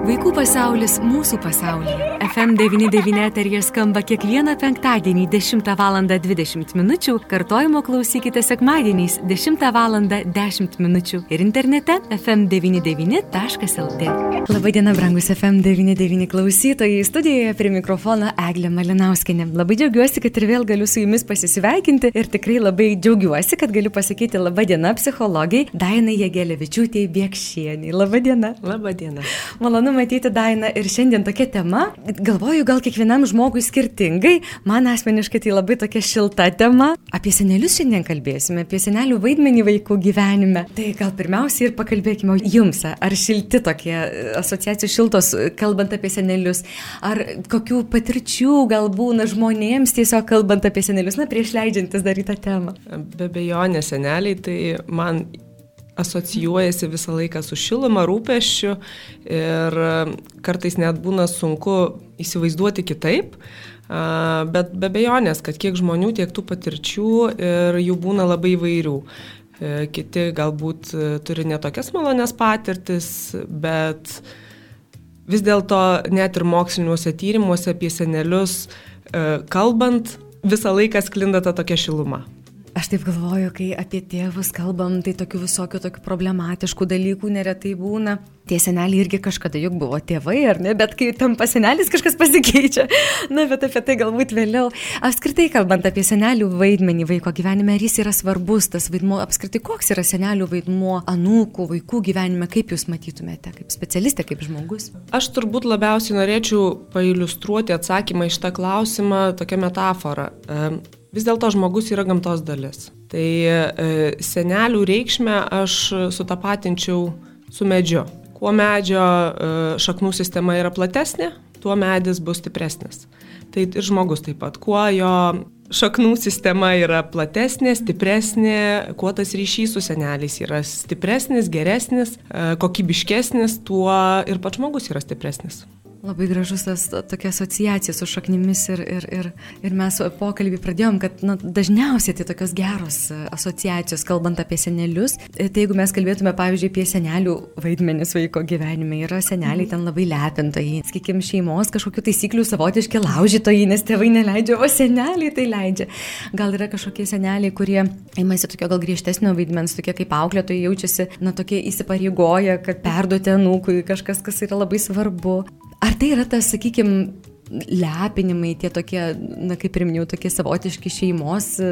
Vaikų pasaulis mūsų pasaulyje. FM99 eterija skamba kiekvieną penktadienį 10 val. 20 min. Kartojimo klausykite sekmadieniais 10 val. 10 min. ir internete fm99.lt. Labadiena, brangus FM99 klausytojai. Studijoje prie mikrofono Eglė Malinauskinė. Labai džiaugiuosi, kad ir vėl galiu su jumis pasisveikinti ir tikrai labai džiaugiuosi, kad galiu pasakyti labadiena psichologiai Dainai Jėgelevičiūtėjai Biekšieniai. Labadiena. Labadiena. Malonu matyti Dainą ir šiandien tokia tema. Galvoju, gal kiekvienam žmogui skirtingai. Man asmeniškai tai labai tokia šilta tema. Apie senelius šiandien kalbėsime, apie senelių vaidmenį vaikų gyvenime. Tai gal pirmiausiai ir pakalbėkime jums, ar šilti tokie asociacijų šiltos, kalbant apie senelius, ar kokių patirčių gal būna žmonėms tiesiog kalbant apie senelius, na, prieš leidžiantis daryti tą temą. Be bejonės seneliai, tai man asocijuojasi visą laiką su šiluma, rūpeščiu ir kartais net būna sunku įsivaizduoti kitaip. Bet be bejonės, kad kiek žmonių, tiek tų patirčių ir jų būna labai įvairių. E, kiti galbūt e, turi netokias malonės patirtis, bet vis dėlto net ir moksliniuose tyrimuose apie senelius e, kalbant, visą laiką sklinda ta tokia šiluma. Aš taip galvoju, kai apie tėvus kalbam, tai tokių visokių tokių problematiškų dalykų neretai būna. Tie seneliai irgi kažkada juk buvo tėvai, ar ne, bet kai tampa senelis kažkas pasikeičia. Na, bet apie tai galbūt vėliau. Apskritai kalbant apie senelių vaidmenį vaiko gyvenime, ar jis yra svarbus, tas vaidmuo, apskritai koks yra senelių vaidmuo anūkų, vaikų gyvenime, kaip jūs matytumėte, kaip specialistė, kaip žmogus? Aš turbūt labiausiai norėčiau pailustruoti atsakymą iš tą klausimą tokią metaforą vis dėlto žmogus yra gamtos dalis. Tai e, senelių reikšmę aš sutapatinčiau su medžiu. Kuo medžio e, šaknų sistema yra platesnė, tuo medis bus stipresnis. Tai ir žmogus taip pat. Kuo jo šaknų sistema yra platesnė, stipresnė, kuo tas ryšys su seneliais yra stipresnis, geresnis, e, kokybiškesnis, tuo ir pats žmogus yra stipresnis. Labai gražus tas tokia asociacija su šaknimis ir, ir, ir, ir mes pokalbį pradėjom, kad na, dažniausiai tai tokios geros asociacijos, kalbant apie senelius. Tai jeigu mes kalbėtume, pavyzdžiui, apie senelių vaidmenis vaiko gyvenime, yra seneliai ten labai lepintojai, sakykime, šeimos kažkokių taisyklių savotiški laužytojai, nes tėvai neleidžia, o seneliai tai leidžia. Gal yra kažkokie seneliai, kurie imasi tokio gal griežtesnio vaidmens, tokie kaip auklėtojai jaučiasi, na, tokie įsipareigoja, kad perduoti anūkui kažkas, kas yra labai svarbu. Ar tai yra tas, sakykime, lepinimai, tie tokie, na kaip ir minėjau, tokie savotiški šeimos e,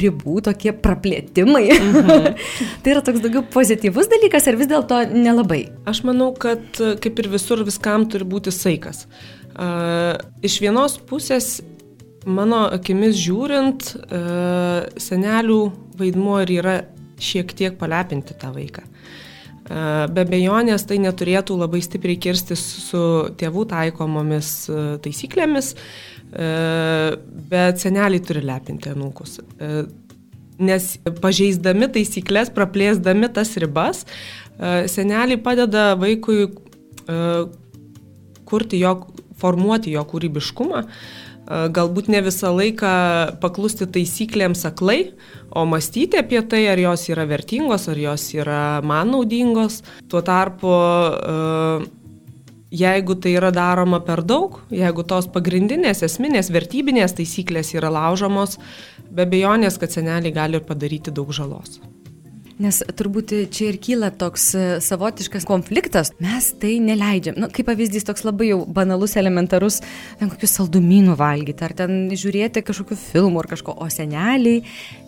ribų, tokie praplėtimai. Mhm. tai yra toks daugiau pozityvus dalykas ar vis dėlto nelabai? Aš manau, kad e, kaip ir visur viskam turi būti saikas. Uh, iš vienos pusės, mano akimis žiūrint, uh, senelių vaidmuo ir yra šiek tiek palepinti tą vaiką. Be bejonės tai neturėtų labai stipriai kirstis su tėvų taikomomis taisyklėmis, bet seneliai turi lepinti anūkus. Nes pažeisdami taisyklės, praplėsdami tas ribas, seneliai padeda vaikui kurti jo, formuoti jo kūrybiškumą, galbūt ne visą laiką paklusti taisyklėms aklai, o mąstyti apie tai, ar jos yra vertingos, ar jos yra man naudingos. Tuo tarpu, jeigu tai yra daroma per daug, jeigu tos pagrindinės, esminės, vertybinės taisyklės yra laužomos, be bejonės, kad seneliai gali padaryti daug žalos. Nes turbūt čia ir kyla toks e, savotiškas konfliktas. Mes tai neleidžiam. Na, nu, kaip pavyzdys toks labai jau banalus, elementarus, ten kokius saldumynų valgyti, ar ten žiūrėti kažkokių filmų ar kažko, o seneliai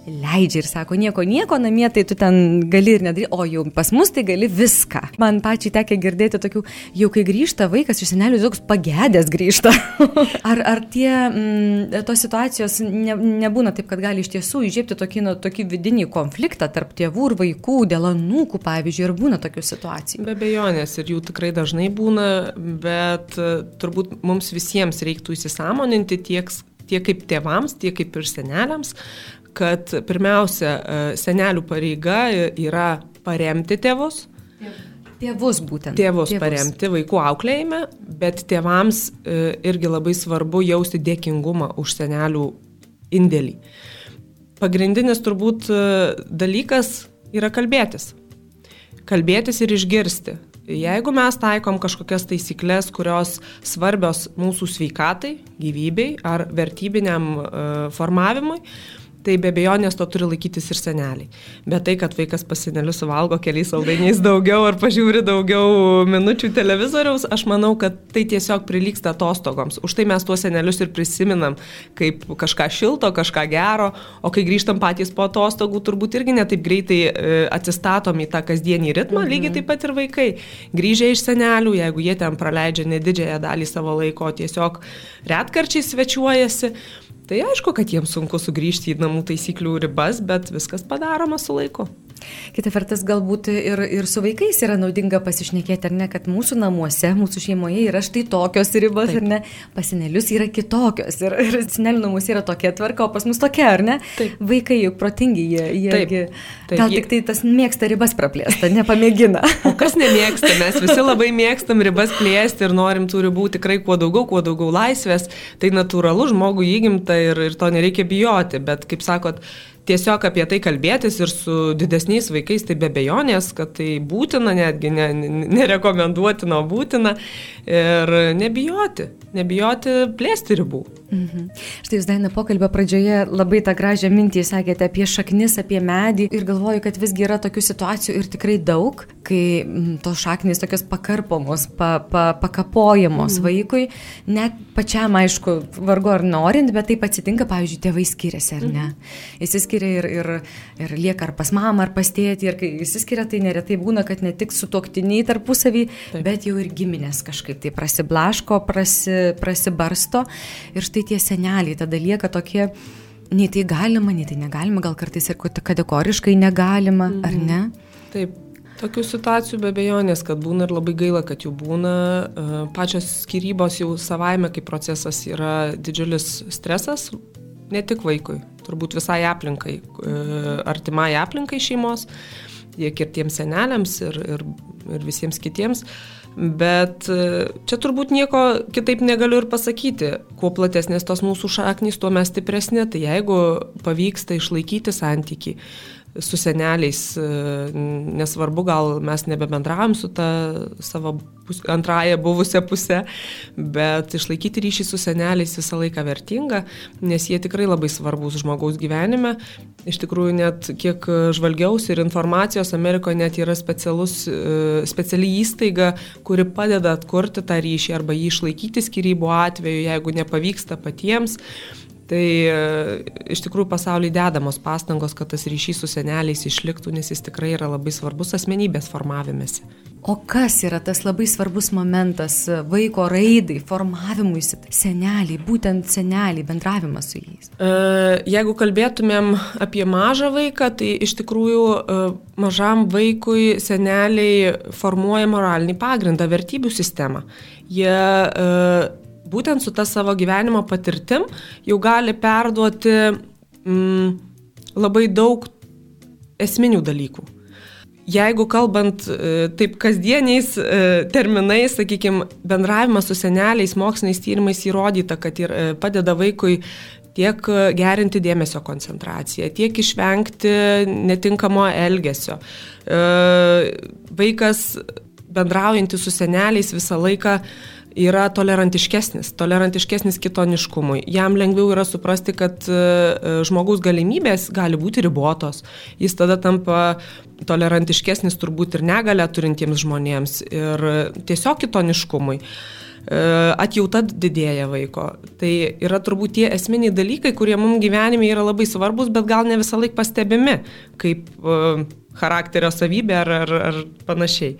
leidžia ir sako, nieko, nieko namie, tai tu ten gali ir nedaryti, o jau pas mus tai gali viską. Man pačiai tekia girdėti tokių, jau kai grįžta vaikas iš senelių, toks pagėdęs grįžta. ar, ar tie, m, mm, tos situacijos ne, nebūna taip, kad gali iš tiesų įžiepti tokį, nu, tokį vidinį konfliktą tarp tėvų ir vaikų, dėl anūkų, pavyzdžiui, ir būna tokių situacijų? Be bejonės, ir jų tikrai dažnai būna, bet e, turbūt mums visiems reiktų įsisamoninti tiek tiek kaip tėvams, tiek kaip ir seneliams, kad pirmiausia, e, senelių pareiga yra paremti tėvus. Tėvus būtent. Tėvus, tėvus paremti vaikų auklėjime, bet tėvams e, irgi labai svarbu jausti dėkingumą už senelių indėlį. Pagrindinis turbūt e, dalykas yra kalbėtis. Kalbėtis ir išgirsti. Jeigu mes taikom kažkokias taisyklės, kurios svarbios mūsų sveikatai, gyvybei ar vertybiniam uh, formavimui, tai be abejonės to turi laikytis ir seneliai. Bet tai, kad vaikas pasinelius suvalgo keliais saldainiais daugiau ar pažiūri daugiau minučių televizoriaus, aš manau, kad tai tiesiog prilyksta atostogoms. Už tai mes tuos senelius ir prisiminam kaip kažką šilto, kažką gero, o kai grįžtam patys po atostogų, turbūt irgi netaip greitai e, atsistatom į tą kasdienį ritmą, mhm. lygiai taip pat ir vaikai. Grįžę iš senelių, jeigu jie ten praleidžia nedidžiąją dalį savo laiko, tiesiog retkarčiai svečiuojasi, Tai aišku, kad jiems sunku sugrįžti į namų taisyklių ribas, bet viskas padaroma su laiku. Kita vertas, galbūt ir, ir su vaikais yra naudinga pasišnekėti, ar ne, kad mūsų namuose, mūsų šeimoje yra štai tokios ribos, Taip. ar ne, pasinelius yra kitokios ir, ir senelių namuose yra tokia tvarka, o pas mus tokia, ar ne? Taip. Vaikai juk protingi, jie, jie Taip. Taip. gal tik tai tas mėgsta ribas praplėsti, nepamėgina. O kas nemėgsta, mes visi labai mėgstam ribas plėsti ir norim tų ribų tikrai kuo daugiau, kuo daugiau laisvės, tai natūralu žmogų įgimta ir, ir to nereikia bijoti, bet kaip sakot, tiesiog apie tai kalbėtis ir su didesniais vaikais, tai be bejonės, kad tai būtina, netgi ne, nerekomenduotina, būtina ir nebijoti, nebijoti plėsti ribų. Mhm. Štai jūs Daina pokalbio pradžioje labai tą gražią mintį sakėte apie šaknis, apie medį ir galvoju, kad visgi yra tokių situacijų ir tikrai daug, kai m, tos šaknis tokios pakarpomos, pa, pa, pakapojamos mhm. vaikui, net pačiam aišku, vargu ar norint, bet taip atsitinka, pavyzdžiui, tėvai skiriasi ar ne. Mhm. Įsiskiria ir, ir, ir lieka ar pas mamą, ar pas tėtį, ir kai įsiskiria, tai neretai būna, kad ne tik su toktiniai tarpusavį, taip. bet jau ir giminės kažkaip tai prasiblaško, prasi, prasibarsto. Ir štai tie seneliai tada lieka tokie, nei tai galima, nei tai negalima, gal kartais ir kategoriškai negalima, mhm. ar ne? Taip. Tokių situacijų be bejonės, kad būna ir labai gaila, kad jų būna. E, pačios skirybos jau savaime kaip procesas yra didžiulis stresas, ne tik vaikui, turbūt visai aplinkai, e, artimai aplinkai šeimos, tiek ir tiems seneliams, ir, ir, ir visiems kitiems. Bet e, čia turbūt nieko kitaip negaliu ir pasakyti. Kuo platesnės tos mūsų šaknys, tuo mes stipresni. Tai jeigu pavyksta išlaikyti santyki, su seneliais, e, nesvarbu, gal mes nebebendravom su ta savo pus, antrąją buvusią pusę, bet išlaikyti ryšį su seneliais visą laiką vertinga, nes jie tikrai labai svarbus žmogaus gyvenime. Iš tikrųjų, net kiek žvalgiausi ir informacijos, Amerikoje net yra specialus, e, speciali įstaiga, kuri padeda atkurti tą ryšį arba jį išlaikyti skirybų atveju, jeigu nepavyksta patiems. Tai e, iš tikrųjų pasaulyje dedamos pastangos, kad tas ryšys su seneliais išliktų, nes jis tikrai yra labai svarbus asmenybės formavimėsi. O kas yra tas labai svarbus momentas vaiko raidai, formavimuisi, seneliai, būtent seneliai, bendravimas su jais? E, jeigu kalbėtumėm apie mažą vaiką, tai iš tikrųjų e, mažam vaikui seneliai formuoja moralinį pagrindą, vertybių sistemą. Jie būtent su ta savo gyvenimo patirtim jau gali perduoti mm, labai daug esminių dalykų. Jeigu kalbant e, taip kasdieniais e, terminais, sakykime, bendravimas su seneliais, moksliniais tyrimais įrodyta, kad ir e, padeda vaikui tiek gerinti dėmesio koncentraciją, tiek išvengti netinkamo elgesio. Vaikas bendraujantys su seneliais visą laiką yra tolerantiškesnis, tolerantiškesnis kitoniškumui. Jam lengviau yra suprasti, kad e, e, žmogaus galimybės gali būti ribotos. Jis tada tampa tolerantiškesnis turbūt ir negalę turintiems žmonėms ir tiesiog kitoniškumui e, atjauta didėja vaiko. Tai yra turbūt tie esminiai dalykai, kurie mums gyvenime yra labai svarbus, bet gal ne visą laiką pastebimi, kaip charakterio savybė ar, ar, ar panašiai.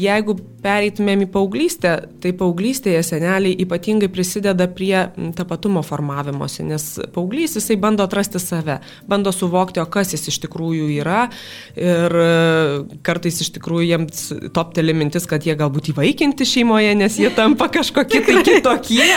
Jeigu pereitumėm į paauglystę, tai paauglystėje seneliai ypatingai prisideda prie tapatumo formavimosi, nes paauglys jisai bando atrasti save, bando suvokti, o kas jis iš tikrųjų yra ir e, kartais iš tikrųjų jiems topteli mintis, kad jie galbūt įvaikinti šeimoje, nes jie tampa kažkokie tai kitokie,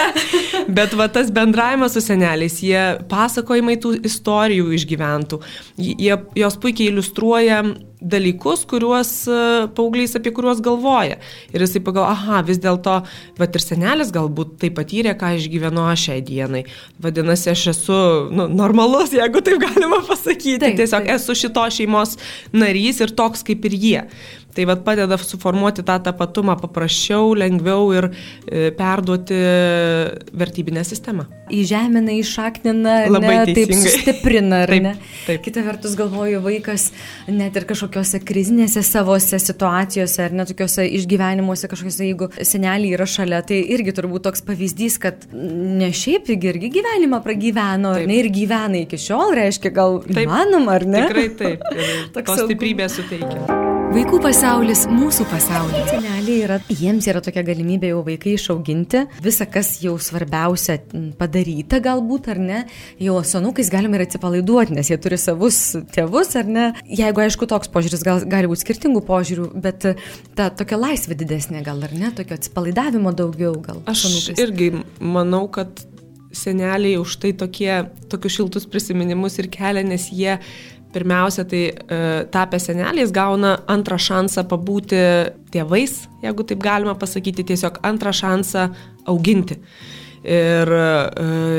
bet va tas bendravimas su seneliais, jie pasakojimai tų istorijų išgyventų, jie, jos puikiai iliustruoja dalykus, kuriuos e, paauglys apie kuriuos galvoja. Ir jisai pagal, aha, vis dėlto, va ir senelis galbūt tai patyrė, ką išgyvenu aš šiai dienai. Vadinasi, aš esu nu, normalus, jeigu taip galima pasakyti. Taip, Tiesiog taip. esu šito šeimos narys ir toks kaip ir jie. Tai vad padeda suformuoti tą tapatumą paprasčiau, lengviau ir e, perduoti vertybinę sistemą. Įžemina, išaknina, Labai ne, taip sustiprina, ar Taip, ne? taip. Kita vertus galvoju, vaikas net ir kažkokiose krizinėse savose situacijose, ar net tokiuose išgyvenimuose kažkokiuose, jeigu seneliai yra šalia, tai irgi turbūt toks pavyzdys, kad ne šiaip irgi gyvenimą pragyveno, ar Taip. ne, ir gyvena iki šiol, reiškia, gal Taip. įmanoma, ar ne? Tikrai taip. Ir tos stiprybės suteikia. Vaikų pasaulis mūsų pasaulis. Seneliai yra, jiems yra tokia galimybė jau vaikai išauginti, visa kas jau svarbiausia padaryta galbūt ar ne, jau sonukais galima ir atsipalaiduoti, nes jie turi savus tėvus ar ne. Jeigu aišku toks požiūris, gal gali būti skirtingų požiūrių, bet ta tokia laisvė didesnė gal ar ne, tokio atsipalaidavimo daugiau gal. Aš šunukais. irgi manau, kad seneliai už tai tokie, tokius šiltus prisiminimus ir kelia, nes jie pirmiausia, tai e, tapę seneliais gauna antrą šansą pabūti tėvais, jeigu taip galima pasakyti, tiesiog antrą šansą auginti. Ir e,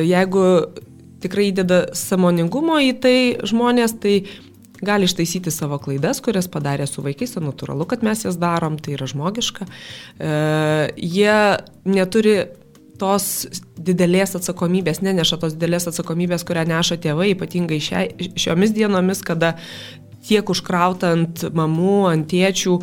jeigu tikrai įdeda samoningumo į tai žmonės, tai gali ištaisyti savo klaidas, kurias padarė su vaikais, o natūralu, kad mes jas darom, tai yra žmogiška. E, jie neturi tos didelės atsakomybės, neneša tos didelės atsakomybės, kurią neša tėvai, ypatingai šia, šiomis dienomis, kada tiek užkrauta ant mamų, ant tėčių,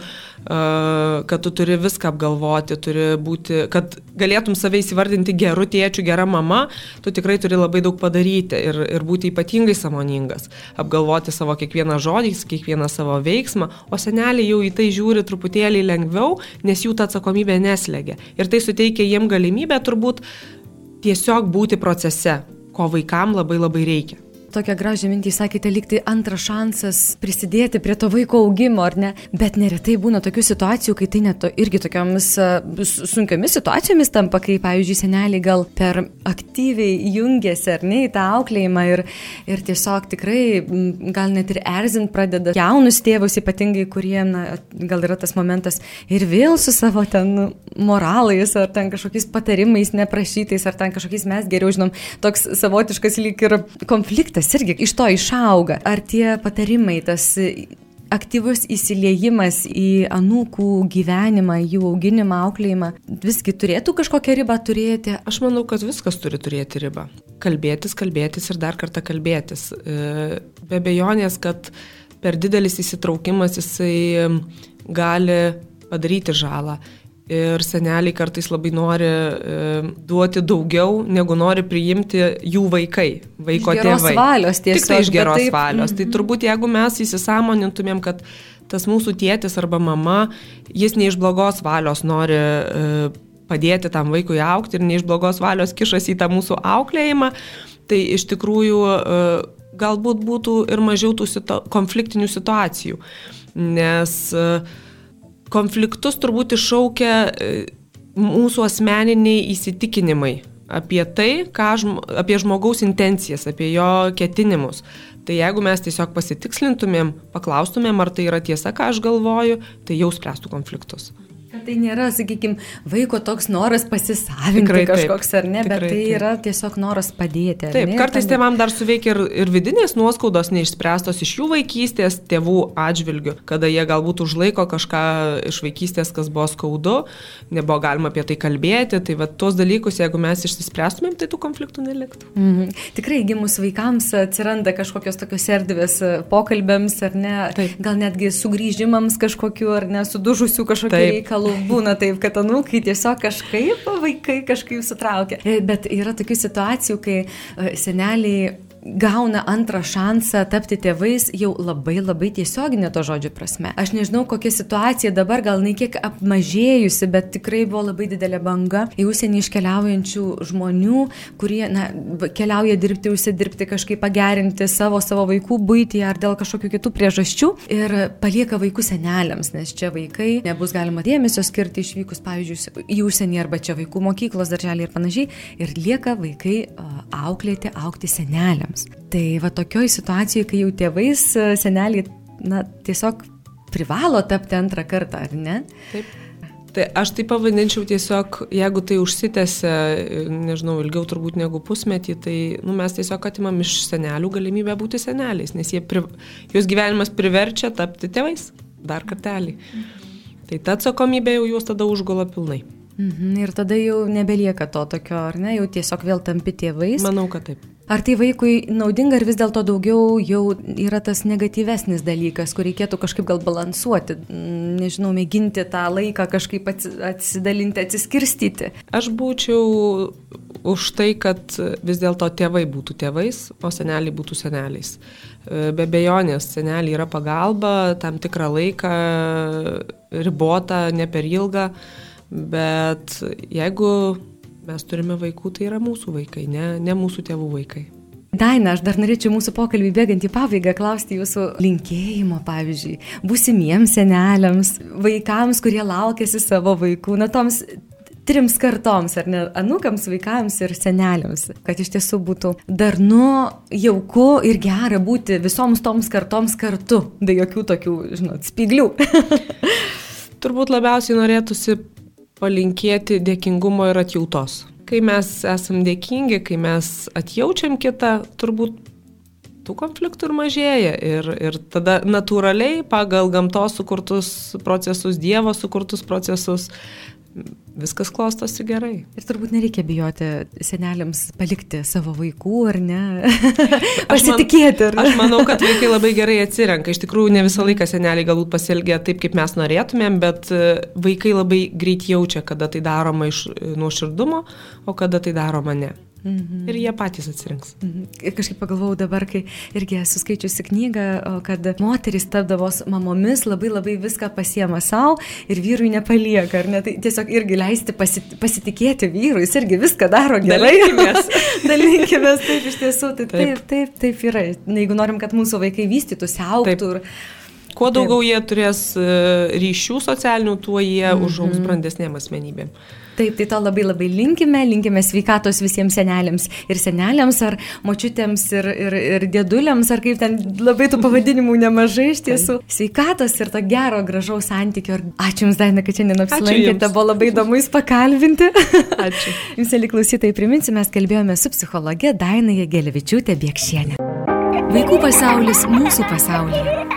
kad tu turi viską apgalvoti, turi būti, kad galėtum save įsivardinti geru tėčiu, gera mama, tu tikrai turi labai daug padaryti ir, ir būti ypatingai samoningas, apgalvoti savo kiekvieną žodį, kiekvieną savo veiksmą, o seneliai jau į tai žiūri truputėlį lengviau, nes jų ta atsakomybė neslegia. Ir tai suteikia jiem galimybę turbūt tiesiog būti procese, ko vaikam labai labai reikia. Tokią gražią mintį sakėte, likti antras šansas prisidėti prie to vaiko augimo, ar ne? Bet neretai būna tokių situacijų, kai tai net to, irgi tokiamis a, s- sunkiomis situacijomis tampa, kai, pavyzdžiui, seneliai gal per aktyviai jungiasi, ar ne, į tą auklėjimą ir, ir tiesiog tikrai gal net ir erzint pradeda jaunus tėvus, ypatingai, kurie, na, gal yra tas momentas ir vėl su savo ten moralais, ar ten kažkokiais patarimais neprašytais, ar ten kažkokiais mes geriau žinom, toks savotiškas lyg ir konfliktas irgi iš to išauga. Ar tie patarimai, tas aktyvus įsiliejimas į anūkų gyvenimą, jų auginimą, auklėjimą, visgi turėtų kažkokią ribą turėti? Aš manau, kad viskas turi turėti ribą. Kalbėtis, kalbėtis ir dar kartą kalbėtis. E, Be bejonės, kad per didelis įsitraukimas jisai gali padaryti žalą. Ir seneliai kartais labai nori e, duoti daugiau, negu nori priimti jų vaikai, vaiko Iš geros tėvai. valios tai tiesiog, iš bet geros taip- valios. Tai turbūt jeigu mes įsisamonintumėm, kad tas mūsų tėtis arba mama, jis ne iš blogos valios nori e, padėti tam vaikui aukti ir ne iš blogos valios kišasi į tą mūsų auklėjimą, tai iš tikrųjų e, galbūt būtų ir mažiau tų situ konfliktinių situacijų. Nes e, konfliktus turbūt iššaukia e, mūsų asmeniniai įsitikinimai apie tai, žm- apie žmogaus intencijas, apie jo ketinimus. Tai jeigu mes tiesiog pasitikslintumėm, paklaustumėm, ar tai yra tiesa, ką aš galvoju, tai jau spręstų konfliktus. Tai nėra, sakykime, vaiko toks noras pasisavinti Tikrai taip. kažkoks ar ne, bet Tikrai tai taip. yra tiesiog noras padėti. Taip, ne, kartais tam- tėvam dar suveikia ir, ir vidinės nuoskaudos neišspręstos iš jų vaikystės tėvų atžvilgių, kada jie galbūt užlaiko kažką iš vaikystės, kas buvo skaudu, nebuvo galima apie tai kalbėti, tai va tuos dalykus, jeigu mes išsispręstumėm, tai tų konfliktų neliktų. Mhm. Tikrai gimus vaikams atsiranda kažkokios tokios erdvės pokalbėms, ar ne, Taip. gal netgi sugrįžimams kažkokiu, ar ne, sudužusių kažkokiu Taip. reikalu. Būna taip, kad anūkai tiesiog kažkaip vaikai kažkaip sutraukia. E, Bet yra tokių situacijų, kai e, seneliai gauna antrą šansą tapti tėvais jau labai labai tiesioginė to žodžio prasme. Aš nežinau, kokia situacija dabar, gal ne kiek apmažėjusi, bet tikrai buvo labai didelė banga į užsienį iškeliaujančių žmonių, kurie na, keliauja dirbti, užsidirbti, kažkaip pagerinti savo, savo vaikų būtį ar dėl kažkokių kitų priežasčių ir palieka vaikų seneliams, nes čia vaikai nebus galima dėmesio skirti išvykus, pavyzdžiui, į užsienį arba čia vaikų mokyklos, darželį ir panašiai, ir lieka vaikai auklėti, aukti seneliams. Tai va tokioj situacijoje, kai jau tėvais a, seneliai, na, tiesiog privalo tapti antrą kartą, ar ne? Taip. Tai aš tai pavadinčiau tiesiog, jeigu tai užsitęsia, nežinau, ilgiau turbūt negu pusmetį, tai nu, mes tiesiog atimam iš senelių galimybę būti seneliais, nes pri, jos gyvenimas priverčia tapti tėvais dar kartelį. Tai ta atsakomybė jau juos tada užgula pilnai. Mhm, ir tada jau nebelieka to tokio, ar ne, jau tiesiog vėl tampi tėvais. Manau, kad taip. Ar tai vaikui naudinga, ar vis dėlto daugiau jau yra tas negatyvesnis dalykas, kur reikėtų kažkaip gal balansuoti, mm, nežinau, mėginti tą laiką kažkaip atsidalinti, atsiskirstyti? Aš būčiau už tai, kad vis dėlto tėvai būtų tėvais, o seneliai būtų seneliais. E, be bejonės, seneliai yra pagalba, tam tikrą laiką ribota, ne per ilgą, bet jeigu mes turime vaikų, tai yra mūsų vaikai, ne, ne mūsų tėvų vaikai. Daina, aš dar norėčiau mūsų pokalbį bėgant į pabaigą klausti jūsų linkėjimo, pavyzdžiui, būsimiems seneliams, vaikams, kurie laukėsi savo vaikų, na toms trims kartoms, ar ne, anukams, vaikams ir seneliams, kad iš tiesų būtų darnu, jauku ir gera būti visoms toms kartoms kartu, be jokių tokių, žinot, spiglių. Turbūt labiausiai norėtųsi palinkėti dėkingumo ir atjautos. Kai mes esam dėkingi, kai mes atjaučiam kitą, turbūt tų konfliktų ir mažėja. Ir, ir tada natūraliai pagal gamtos sukurtus procesus, Dievo sukurtus procesus viskas klostosi gerai. Ir turbūt nereikia bijoti seneliams palikti savo vaikų, ar ne? Pasitikėti, ar ne? Aš manau, kad vaikai labai gerai atsirenka. Iš tikrųjų, ne visą laiką seneliai galbūt pasielgia taip, kaip mes norėtumėm, bet e, vaikai labai greit jaučia, kada tai daroma iš e, nuoširdumo, o kada tai daroma ne. Mhm. Ir jie patys atsirinks. Mhm. Ir kažkaip pagalvojau dabar, kai irgi esu skaičiusi knygą, kad moteris tapdavos mamomis labai labai viską pasiema savo ir vyrui nepalieka. Ne? Tai tiesiog irgi leisti pasit, pasitikėti vyrui, jis irgi viską daro gerai. Dalinkimės. Dalinkimės, taip iš tiesų, tai taip, taip, taip, taip yra. Jeigu norim, kad mūsų vaikai vystytųsi, auktų. Taip. Kuo daugiau Taip. jie turės e, ryšių socialinių, tuo jie -hmm. užaugs brandesnėm asmenybėm. Taip, tai to labai labai linkime, linkime sveikatos visiems seneliams ir seneliams, ar močiutėms ir, ir, ir dėduliams, ar kaip ten labai tų pavadinimų nemažai iš tiesų. Sveikatos ir to gero, gražaus santykio. Ačiū Jums, Daina, kad šiandien apsilankėte, buvo labai įdomu Jūs pakalbinti. Ačiū. Jums, eli klausytai, priminsiu, mes kalbėjome su psichologė Daina Jegelevičiūtė Biekšienė. Vaikų pasaulis mūsų pasaulyje.